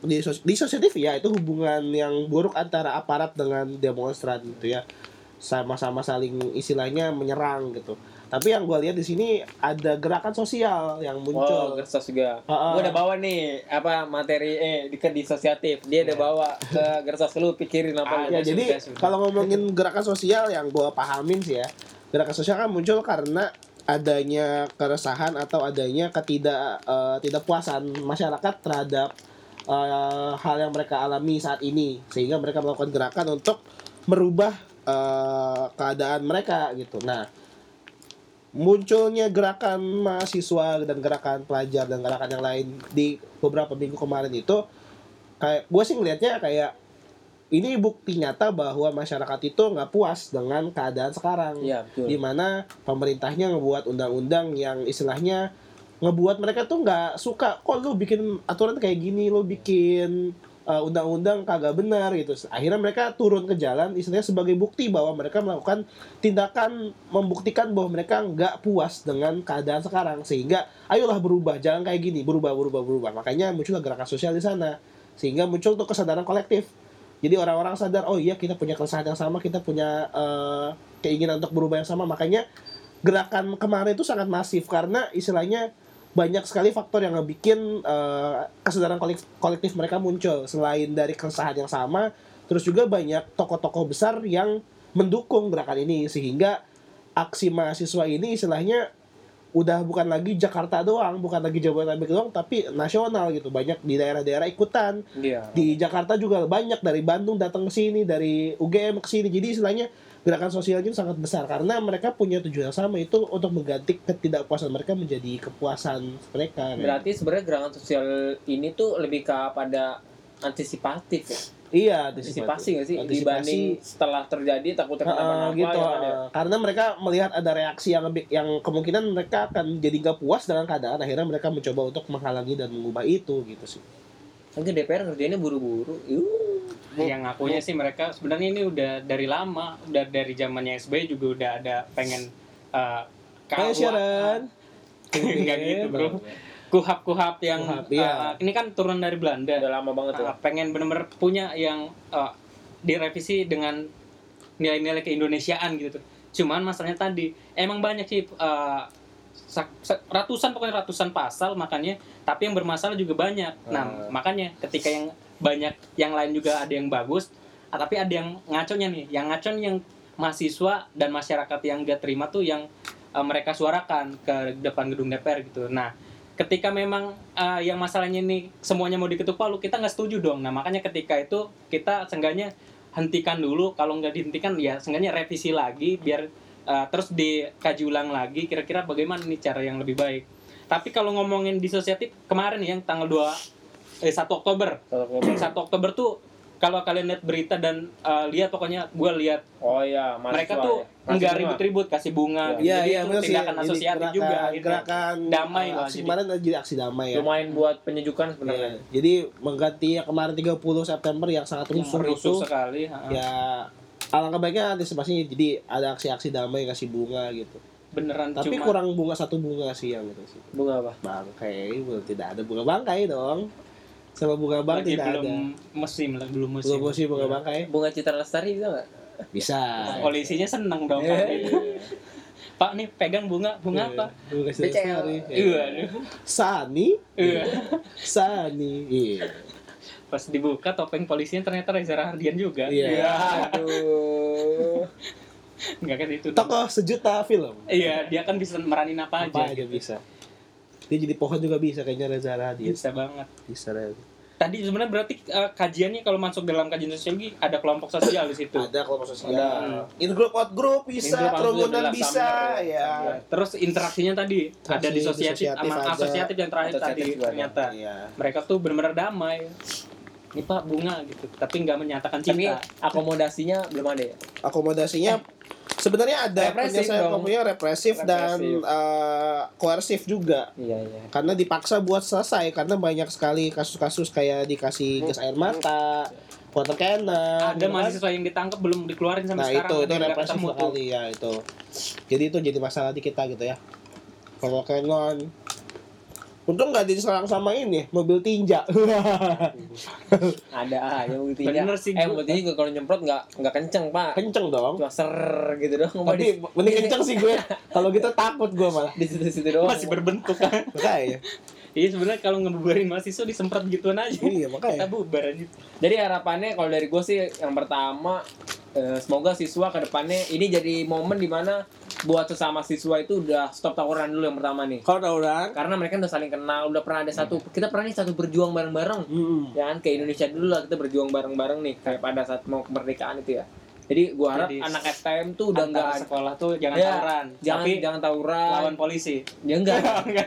di, sos- di sosiatif ya itu hubungan yang buruk antara aparat dengan demonstran gitu ya. Sama-sama saling istilahnya menyerang gitu tapi yang gua lihat di sini ada gerakan sosial yang Oh, muncul Gersos juga. Ah, ah. Gua udah bawa nih apa materi eh di ke disosiatif. Dia udah bawa ke Gersos lu pikirin apa. ya Sudah, jadi kalau ngomongin gerakan sosial yang gua pahamin sih ya gerakan sosial kan muncul karena adanya keresahan atau adanya ketidak eh, tidak puasan masyarakat terhadap eh, hal yang mereka alami saat ini sehingga mereka melakukan gerakan untuk merubah eh, keadaan mereka gitu nah munculnya gerakan mahasiswa dan gerakan pelajar dan gerakan yang lain di beberapa minggu kemarin itu kayak gue sih ngelihatnya kayak ini bukti nyata bahwa masyarakat itu nggak puas dengan keadaan sekarang Iya, betul. di mana pemerintahnya ngebuat undang-undang yang istilahnya ngebuat mereka tuh nggak suka kok lu bikin aturan kayak gini lu bikin uh, undang-undang kagak benar gitu. Akhirnya mereka turun ke jalan istilahnya sebagai bukti bahwa mereka melakukan tindakan membuktikan bahwa mereka nggak puas dengan keadaan sekarang. Sehingga ayolah berubah jangan kayak gini berubah berubah berubah. Makanya muncullah gerakan sosial di sana. Sehingga muncul tuh kesadaran kolektif. Jadi orang-orang sadar oh iya kita punya keresahan yang sama kita punya eh, keinginan untuk berubah yang sama. Makanya gerakan kemarin itu sangat masif karena istilahnya banyak sekali faktor yang ngebikin eh, kesadaran kolektif, kolektif mereka muncul selain dari keresahan yang sama terus juga banyak tokoh-tokoh besar yang mendukung gerakan ini sehingga aksi mahasiswa ini istilahnya udah bukan lagi Jakarta doang, bukan lagi Jabodetabek doang, tapi nasional gitu. Banyak di daerah-daerah ikutan. Iya. Di Jakarta juga banyak dari Bandung datang ke sini, dari UGM ke sini. Jadi istilahnya gerakan sosialnya itu sangat besar karena mereka punya tujuan yang sama itu untuk mengganti ketidakpuasan mereka menjadi kepuasan mereka. Berarti sebenarnya gerakan sosial ini tuh lebih ke pada antisipatif ya. iya, Antisipasi nggak sih Antisipasi. dibanding setelah terjadi takutnya Heeh, kenapa-napa gitu ya kan ya. karena mereka melihat ada reaksi yang lebih yang kemungkinan mereka akan jadi nggak puas dengan keadaan akhirnya mereka mencoba untuk menghalangi dan mengubah itu gitu sih Kan ke DPR ngerjainnya buru-buru. Yuh. Yang ngakunya sih mereka sebenarnya ini udah dari lama udah dari zamannya SBY juga udah ada pengen uh, Kayak siaran Enggak gitu bro kuhap-kuhap yang Kuhap, iya. uh, ini kan turun dari Belanda Udah lama banget. Uh, pengen bener-bener punya yang uh, direvisi dengan nilai-nilai keindonesiaan gitu tuh. Cuman masalahnya tadi emang banyak sih uh, ratusan pokoknya ratusan pasal makanya tapi yang bermasalah juga banyak. Nah, Hmm. makanya ketika yang banyak yang lain juga ada yang bagus, ah, tapi ada yang ngaconya nih. Yang ngaco yang mahasiswa dan masyarakat yang gak terima tuh yang uh, mereka suarakan ke depan gedung DPR gitu. Nah, ketika memang uh, yang masalahnya ini semuanya mau diketuk palu kita nggak setuju dong. Nah makanya ketika itu kita seenggaknya hentikan dulu. Kalau nggak dihentikan ya seenggaknya revisi lagi biar uh, terus dikaji ulang lagi. Kira-kira bagaimana nih cara yang lebih baik? Tapi kalau ngomongin disosiatif kemarin yang tanggal 2 eh 1 Oktober Kalau ngomong- 1 Oktober tuh kalau kalian lihat berita dan uh, lihat pokoknya gue lihat Oh iya, mahasiswa mereka tuh ya. enggak ribut-ribut kasih bunga gitu. Iya Jadi iya itu sih. tindakan asosiatif gerakan- juga gitu. Gerakan Damai uh, lah, Aksi jadi. kemarin jadi aksi damai ya. Lumayan buat penyejukan sebenarnya. Iya. Jadi mengganti yang kemarin 30 September yang sangat Yang rusuh rusuh itu sekali ha. ya alangkah baiknya antisipasinya jadi ada aksi-aksi damai kasih bunga gitu. beneran Tapi cuma kurang bunga satu bunga sih yang itu sih. Bunga apa? Bangkai belum tidak ada bunga bangkai dong. Sama bunga bang lagi tidak belum ada. musim lah belum musim Belum musim bunga bangkai. Bunga Citra Lestari bisa nggak? Bisa. polisinya seneng dong Iya. kalau gitu. Pak nih pegang bunga bunga apa Bunga BCL. Lestari. iya aduh. Sani, iya Sani. Iya. pas dibuka topeng polisinya ternyata Reza Rahardian juga Iya. Ya, aduh. nggak kan itu Tokoh sejuta film. iya dia kan bisa meranin apa, Apa aja aja bisa. Dia jadi pohon juga bisa kayaknya Reza Rahadian. bisa banget Bisa Reza. tadi sebenarnya berarti eh, kajiannya kalau masuk dalam kajian sosiologi ada kelompok sosial di situ Ada kelompok sosial. Ada. In group out group In bisa, group out group kerumunan bisa, summer, ya. Ya, terus interaksinya tadi ada di Interaksi sosiatif disosiatif sama ada. asosiatif yang terakhir Asosiatif tadi juga ada. ternyata Iya. mereka tuh benar-benar damai ini pak bunga gitu tapi nggak menyatakan Tapi cinta akomodasinya belum ada ya? Akomodasinya sebenarnya ada Represif penyelesaian dong. problemnya represif, dan Represif. eh, koersif juga. Iya, iya. Karena dipaksa buat selesai karena banyak sekali kasus-kasus kayak dikasih gas air mata, water cannon. ada gitu kan. mahasiswa yang ditangkap belum dikeluarin sampai Nah sekarang itu itu nggak represif sekali ya itu. Jadi itu jadi masalah di kita gitu ya. Kalau cannon Untung nggak diserang sama ini mobil tinja. Ada aja mobil tinja. Bener sih, Eh, mobil tinja kalau nyemprot nggak nggak kenceng, Pak. Kenceng dong. Cuma ser gitu doang. Tapi mending kenceng sih gue. Kalau gitu takut gue malah. di situ-situ doang. masih berbentuk kan Makanya. iya sebenarnya kalau ngebubarin mahasiswa disemprot gituan aja Iya kita makanya. bubar aja Jadi harapannya kalau dari gue sih yang pertama eh, semoga siswa ke depannya ini jadi momen di mana buat sesama siswa itu udah stop tawuran dulu yang pertama nih. Kalau tawuran. Karena mereka udah saling kenal, udah pernah ada satu kita pernah nih satu berjuang bareng-bareng. Hmm. Ya kan ke Indonesia dulu lah kita berjuang bareng-bareng nih kayak pada saat mau kemerdekaan itu ya. Jadi gua harap Jadi, anak STM tuh udah nggak sekolah tuh jangan Ya, tawuran jangan tapi jangan tawuran. lawan polisi Ya enggak.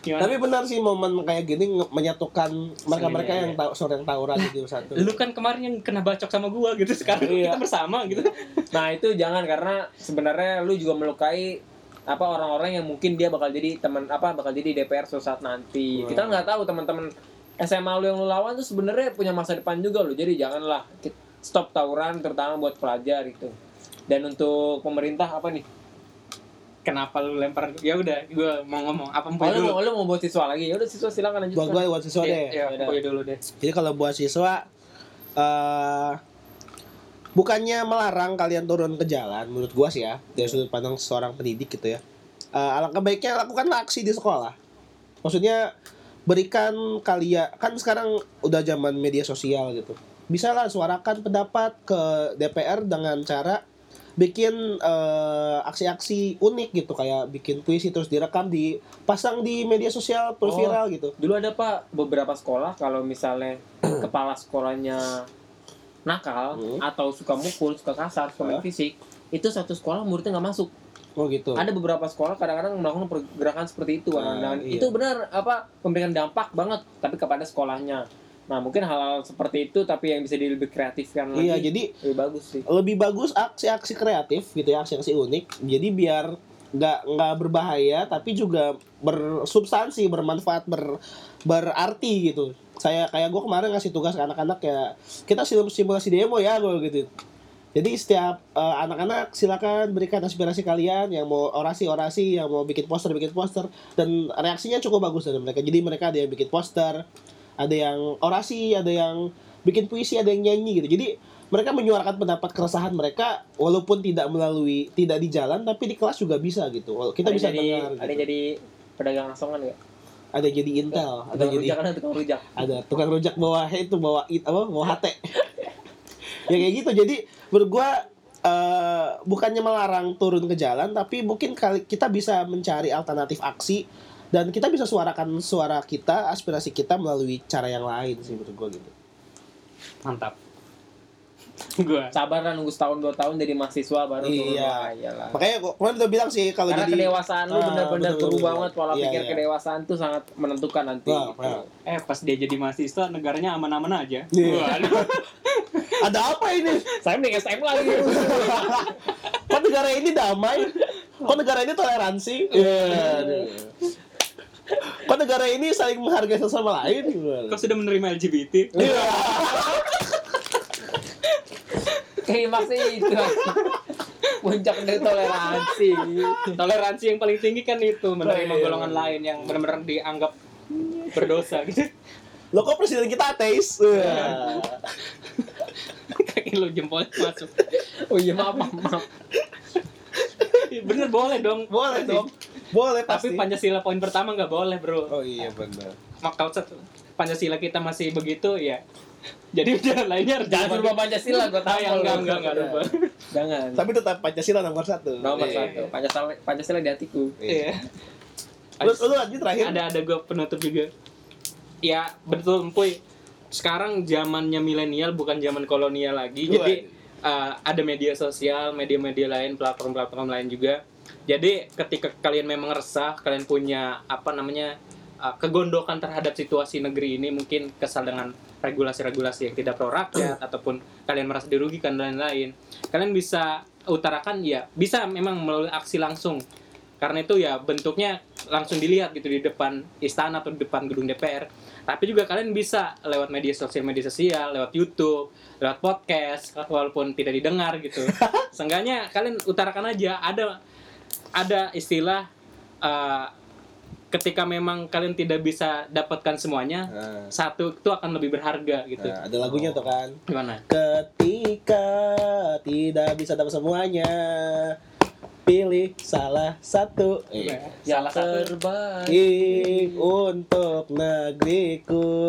Gitu. Tapi benar sih momen kayak gini menyatukan mereka-mereka Iya, yang tahu sore yang tawuran jadi satu. lu kan kemarin yang kena bacok sama gua gitu sekarang Iya. kita bersama gitu Nah itu jangan karena sebenarnya lu juga melukai apa orang-orang yang mungkin dia bakal jadi teman apa bakal jadi DPR suatu saat nanti. Wah. Kita nggak tahu teman-teman SMA lu yang lu lawan tuh sebenarnya punya masa depan juga lu. Jadi janganlah ki- stop tawuran terutama buat pelajar itu. Dan untuk pemerintah apa nih? kenapa lu lempar ya udah gua mau ngomong apa Oh, mau lu, dulu mau, lu mau buat siswa lagi? Ya udah siswa silakan lanjut. Buat gue buat siswa Iya, deh. iya, Yaudah. Boy dulu deh Jadi kalau buat siswa eh bukannya melarang kalian turun ke jalan menurut gua sih ya dari sudut pandang seorang pendidik gitu ya. Eh alangkah baiknya lakukanlah aksi di sekolah. Maksudnya berikan kalian kan sekarang udah zaman media sosial gitu. Bisa lah suarakan pendapat ke DPR dengan cara bikin eh, aksi-aksi unik gitu kayak bikin puisi terus direkam dipasang di media sosial Oh. viral gitu. Dulu ada Pak beberapa sekolah kalau misalnya kepala sekolahnya nakal Hmm. atau suka mukul, suka kasar, suka main fisik, itu satu sekolah muridnya nggak masuk. Oh gitu. Ada beberapa sekolah kadang-kadang melakukan pergerakan seperti itu, Ah, dan iya. itu benar apa memberikan dampak banget, tapi kepada sekolahnya. Nah mungkin hal-hal seperti itu, tapi yang bisa di- lebih kreatifkan lagi, Iya, jadi lebih bagus sih. lebih bagus aksi-aksi kreatif gitu ya aksi-aksi unik. Jadi biar nggak nggak berbahaya tapi juga bersubstansi bermanfaat ber berarti gitu. Saya kayak gue kemarin ngasih tugas ke anak-anak ya kita sim- simulasi demo ya gue gitu. Jadi setiap eh, anak-anak silakan berikan aspirasi kalian yang mau orasi-orasi yang mau bikin poster bikin poster. Dan reaksinya cukup bagus dari mereka. Jadi mereka ada yang bikin poster ada yang orasi ada yang bikin puisi ada yang nyanyi gitu jadi mereka menyuarakan pendapat keresahan mereka walaupun tidak melalui tidak di jalan tapi di kelas juga bisa gitu kita Ada bisa jadi, dengar ada gitu. jadi pedagang asongan ya. ada jadi intel ada Tukang jadi rujak ada tukang rujak. ada tukang rujak bawa itu bawa it apa bawa HT ya kayak gitu jadi menurut gua eh, bukannya melarang turun ke jalan tapi mungkin kali kita bisa mencari alternatif aksi dan kita bisa suarakan suara kita aspirasi kita melalui cara yang lain sih menurut gua gitu mantap gua Sabar lah nunggu setahun dua tahun jadi mahasiswa baru turun. Iya. Iyalah. makanya gua kemarin udah bilang sih kalau Karena jadi kedewasaan lu Ah, benar-benar berubah banget pola Iya, pikir iya. kedewasaan tuh sangat menentukan nanti. Wah, gitu. eh pas dia jadi mahasiswa negaranya aman-aman aja Iya. Ada apa ini Saya mending SM lagi. kok negara ini damai kok negara ini toleransi Aduh. kok negara ini saling menghargai sesama lain kau sudah menerima LGBT Iya. Klimaksnya itu. Puncak dari toleransi. toleransi yang paling tinggi kan itu menerima Iya. golongan lain yang benar-benar dianggap berdosa gitu Lo kok presiden kita ateis? Wah. kaki lu jempol masuk Oh iya maaf maaf. maaf. bener boleh dong Boleh dong. Boleh pasti. tapi Pancasila poin pertama nggak boleh bro Oh iya benar. maka Pancasila kita masih begitu ya Jadi jalan lainnya harus Jangan lupa Pancasila, gue Ah, tahu. ya, enggak, enggak, enggak lupa. Jangan. Tapi tetap Pancasila nomor satu. Nomor Iya. satu. Pancasila, Pancasila di hatiku. Iya. Lu, lu lanjut terakhir. ada ada gue penutup juga ya betul empuy sekarang zamannya milenial bukan zaman kolonial lagi. Wah. jadi uh, ada media sosial media-media lain platform-platform lain juga. Jadi ketika kalian memang resah kalian punya apa namanya uh, kegondokan terhadap situasi negeri ini mungkin kesal dengan regulasi-regulasi yang tidak pro rakyat ataupun kalian merasa dirugikan dan lain-lain kalian bisa utarakan ya bisa memang melalui aksi langsung. Karena itu ya bentuknya langsung dilihat gitu di depan istana atau di depan gedung DPR tapi juga kalian bisa lewat media sosial media sosial lewat YouTube lewat podcast walaupun tidak didengar gitu. Seenggaknya kalian utarakan aja ada ada istilah eh, ketika memang kalian tidak bisa dapatkan semuanya Nah, satu itu akan lebih berharga gitu. Nah, ada lagunya tuh kan. gimana? Ketika tidak bisa dapat semuanya, pilih salah satu. Eh, salah satu terbaik. untuk negeriku.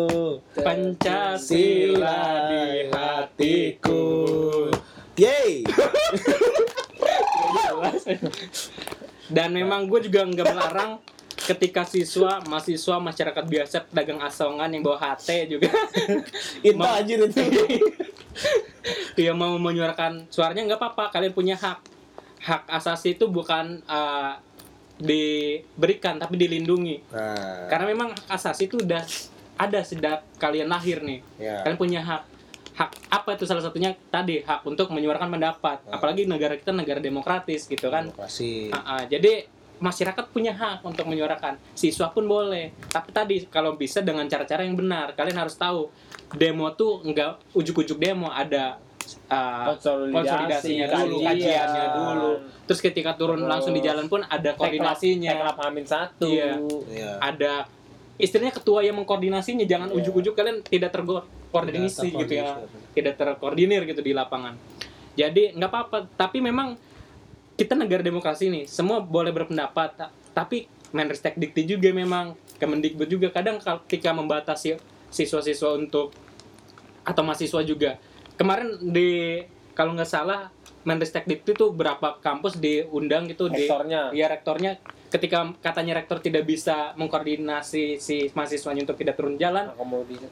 Pancasila di hatiku Yeay. dan memang gue juga nggak melarang ketika siswa mahasiswa masyarakat biasa pedagang asongan yang bawa HT juga Itu anjir itu. yang mau menyuarakan suaranya nggak apa-apa kalian punya hak hak asasi itu bukan uh, diberikan tapi dilindungi. Nah, karena memang hak asasi itu udah ada sejak kalian lahir nih. Ya. kalian punya hak hak apa itu salah satunya? Tadi hak untuk menyuarakan pendapat. Ah. apalagi negara kita negara demokratis gitu kan. Demokrasi. Ah, ah, jadi masyarakat punya hak untuk menyuarakan. Siswa pun boleh. Tapi tadi kalau bisa dengan cara-cara yang benar kalian harus tahu demo tuh enggak ujuk-ujuk demo. Ada ah, Konsolidasi, konsolidasinya dulu. kajian. kajiannya dulu. Terus ketika turun Terus langsung di jalan pun ada koordinasinya. Teklap Amin satu. Iya. Iya. ada istilahnya ketua yang mengkoordinasinya. Jangan Iya. ujuk-ujuk kalian tidak terkoordinasi Tidak gitu ya. tidak terkoordinir gitu di lapangan. Jadi nggak apa-apa. Tapi memang kita negara demokrasi nih semua boleh berpendapat. Ta- tapi Menristek Dikti juga memang Kemendikbud juga. Kadang ketika membatasi siswa-siswa untuk atau mahasiswa juga kemarin di kalau nggak salah Menristek Dikti tuh berapa kampus diundang gitu di Rektornya. ya rektornya ketika katanya rektor tidak bisa mengkoordinasi si mahasiswanya untuk tidak turun jalan Akomodir.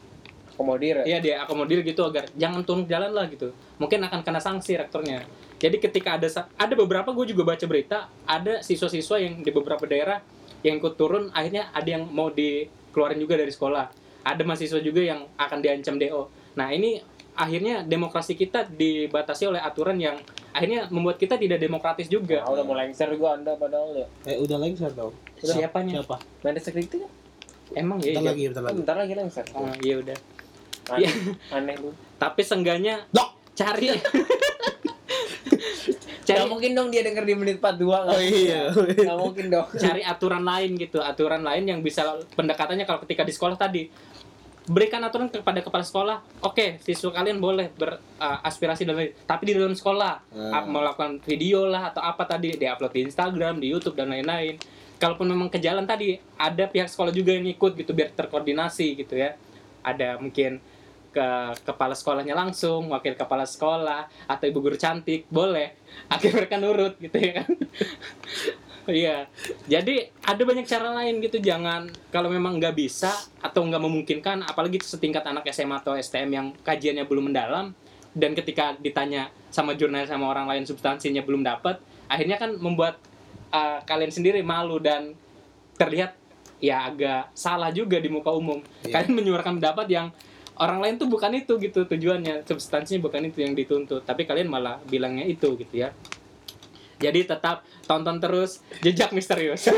Akomodir ya. Iya dia akomodir gitu agar jangan turun jalan lah gitu. Mungkin akan kena sanksi rektornya. Jadi ketika ada ada beberapa gue juga baca berita ada siswa-siswa yang di beberapa daerah yang ikut turun akhirnya ada yang mau dikeluarin juga dari sekolah. Ada mahasiswa juga yang akan diancam DO. Nah ini akhirnya demokrasi kita dibatasi oleh aturan yang akhirnya membuat kita tidak demokratis juga. Nah, udah mau lengser gua Anda padahal ya. Eh udah lengser dong. Siapanya? Siapa? Itu kan? Emang ya? Bentar iya. lagi, bentar lagi. Bentar lagi lengser. Ah, iya udah. Aneh, aneh lu. Tapi sengganya Dok. cari Gak cari mungkin dong dia denger di menit 42 nggak Oh iya. Gak mungkin dong. cari aturan lain gitu aturan lain yang bisa pendekatannya kalau ketika di sekolah tadi berikan aturan kepada kepala sekolah. Oke siswa kalian boleh beraspirasi dan lain tapi di dalam sekolah Hmm. melakukan video lah atau apa tadi diupload di Instagram di YouTube dan lain-lain. Kalaupun memang ke jalan tadi ada pihak sekolah juga yang ikut gitu biar terkoordinasi gitu ya. Ada mungkin ke kepala sekolahnya langsung, wakil kepala sekolah atau ibu guru cantik boleh, akhirnya mereka nurut gitu ya kan. Iya, jadi ada banyak cara lain gitu. Jangan kalau memang nggak bisa atau nggak memungkinkan, apalagi setingkat anak SMA atau STM yang kajiannya belum mendalam dan ketika ditanya sama jurnalis sama orang lain substansinya belum dapat, akhirnya kan membuat uh, kalian sendiri malu dan terlihat ya agak salah juga di muka umum. Iya. Kalian menyuarakan pendapat yang orang lain tuh bukan itu gitu tujuannya, substansinya bukan itu yang dituntut, tapi kalian malah bilangnya itu gitu ya. Jadi tetap tonton terus jejak misterius.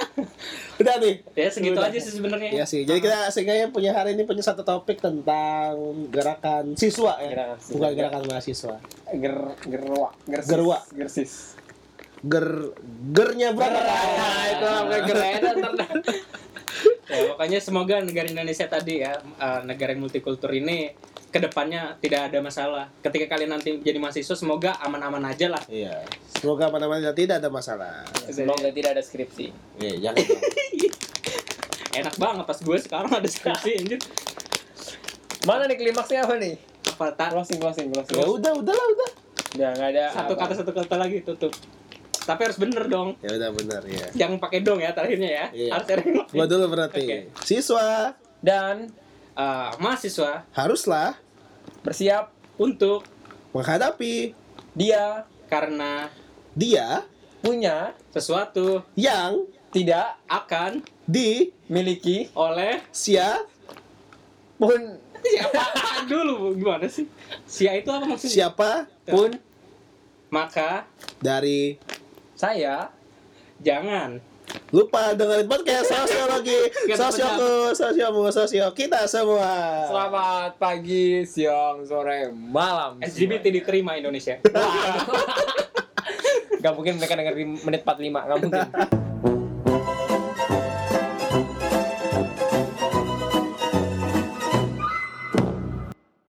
Udah nih. ya segitu Udah. aja sih sebenarnya. Iya sih. Jadi kita sehingga punya hari ini punya satu topik tentang gerakan siswa ya. Gerakan siswa. Bukan gerakan mahasiswa. Ger gerwa, gersis. Gerwa. Gersis. Ger gernya berapa? Nah, itu sampai gereda ntar. Ya, pokoknya semoga negara Indonesia tadi ya eh, negara yang multikultur ini ke depannya tidak ada masalah. Ketika kalian nanti jadi mahasiswa semoga aman-aman aja lah. Iya. Semoga mana-mana tidak ada masalah. Semoga tidak ada skripsi. Iya, jangan. Enak banget pas gue sekarang ada skripsi anjir. Mana nih klimaksnya apa nih? apa tak Closing, closing, closing. Ya udah, udah lah, udah. Udah nggak ada. satu apa. kata satu kata lagi tutup tapi harus bener dong Ya udah benar ya. jangan pakai dong ya terakhirnya ya Iya. harus ada yang lain. Gua dulu berarti. Oke. Siswa Dan Eh, mahasiswa haruslah bersiap untuk menghadapi dia karena dia punya sesuatu yang tidak akan miliki oleh disia pun siapa dulu gimana sih sia itu apa maksudnya siapa pun maka dari saya jangan. Lupa dengerin podcast. Sosiologi sosioku sosiomu sosio kita semua. Selamat pagi, siang, sore, malam. LGBT diterima Indonesia. Gak mungkin mereka denger di menit 45, gak mungkin.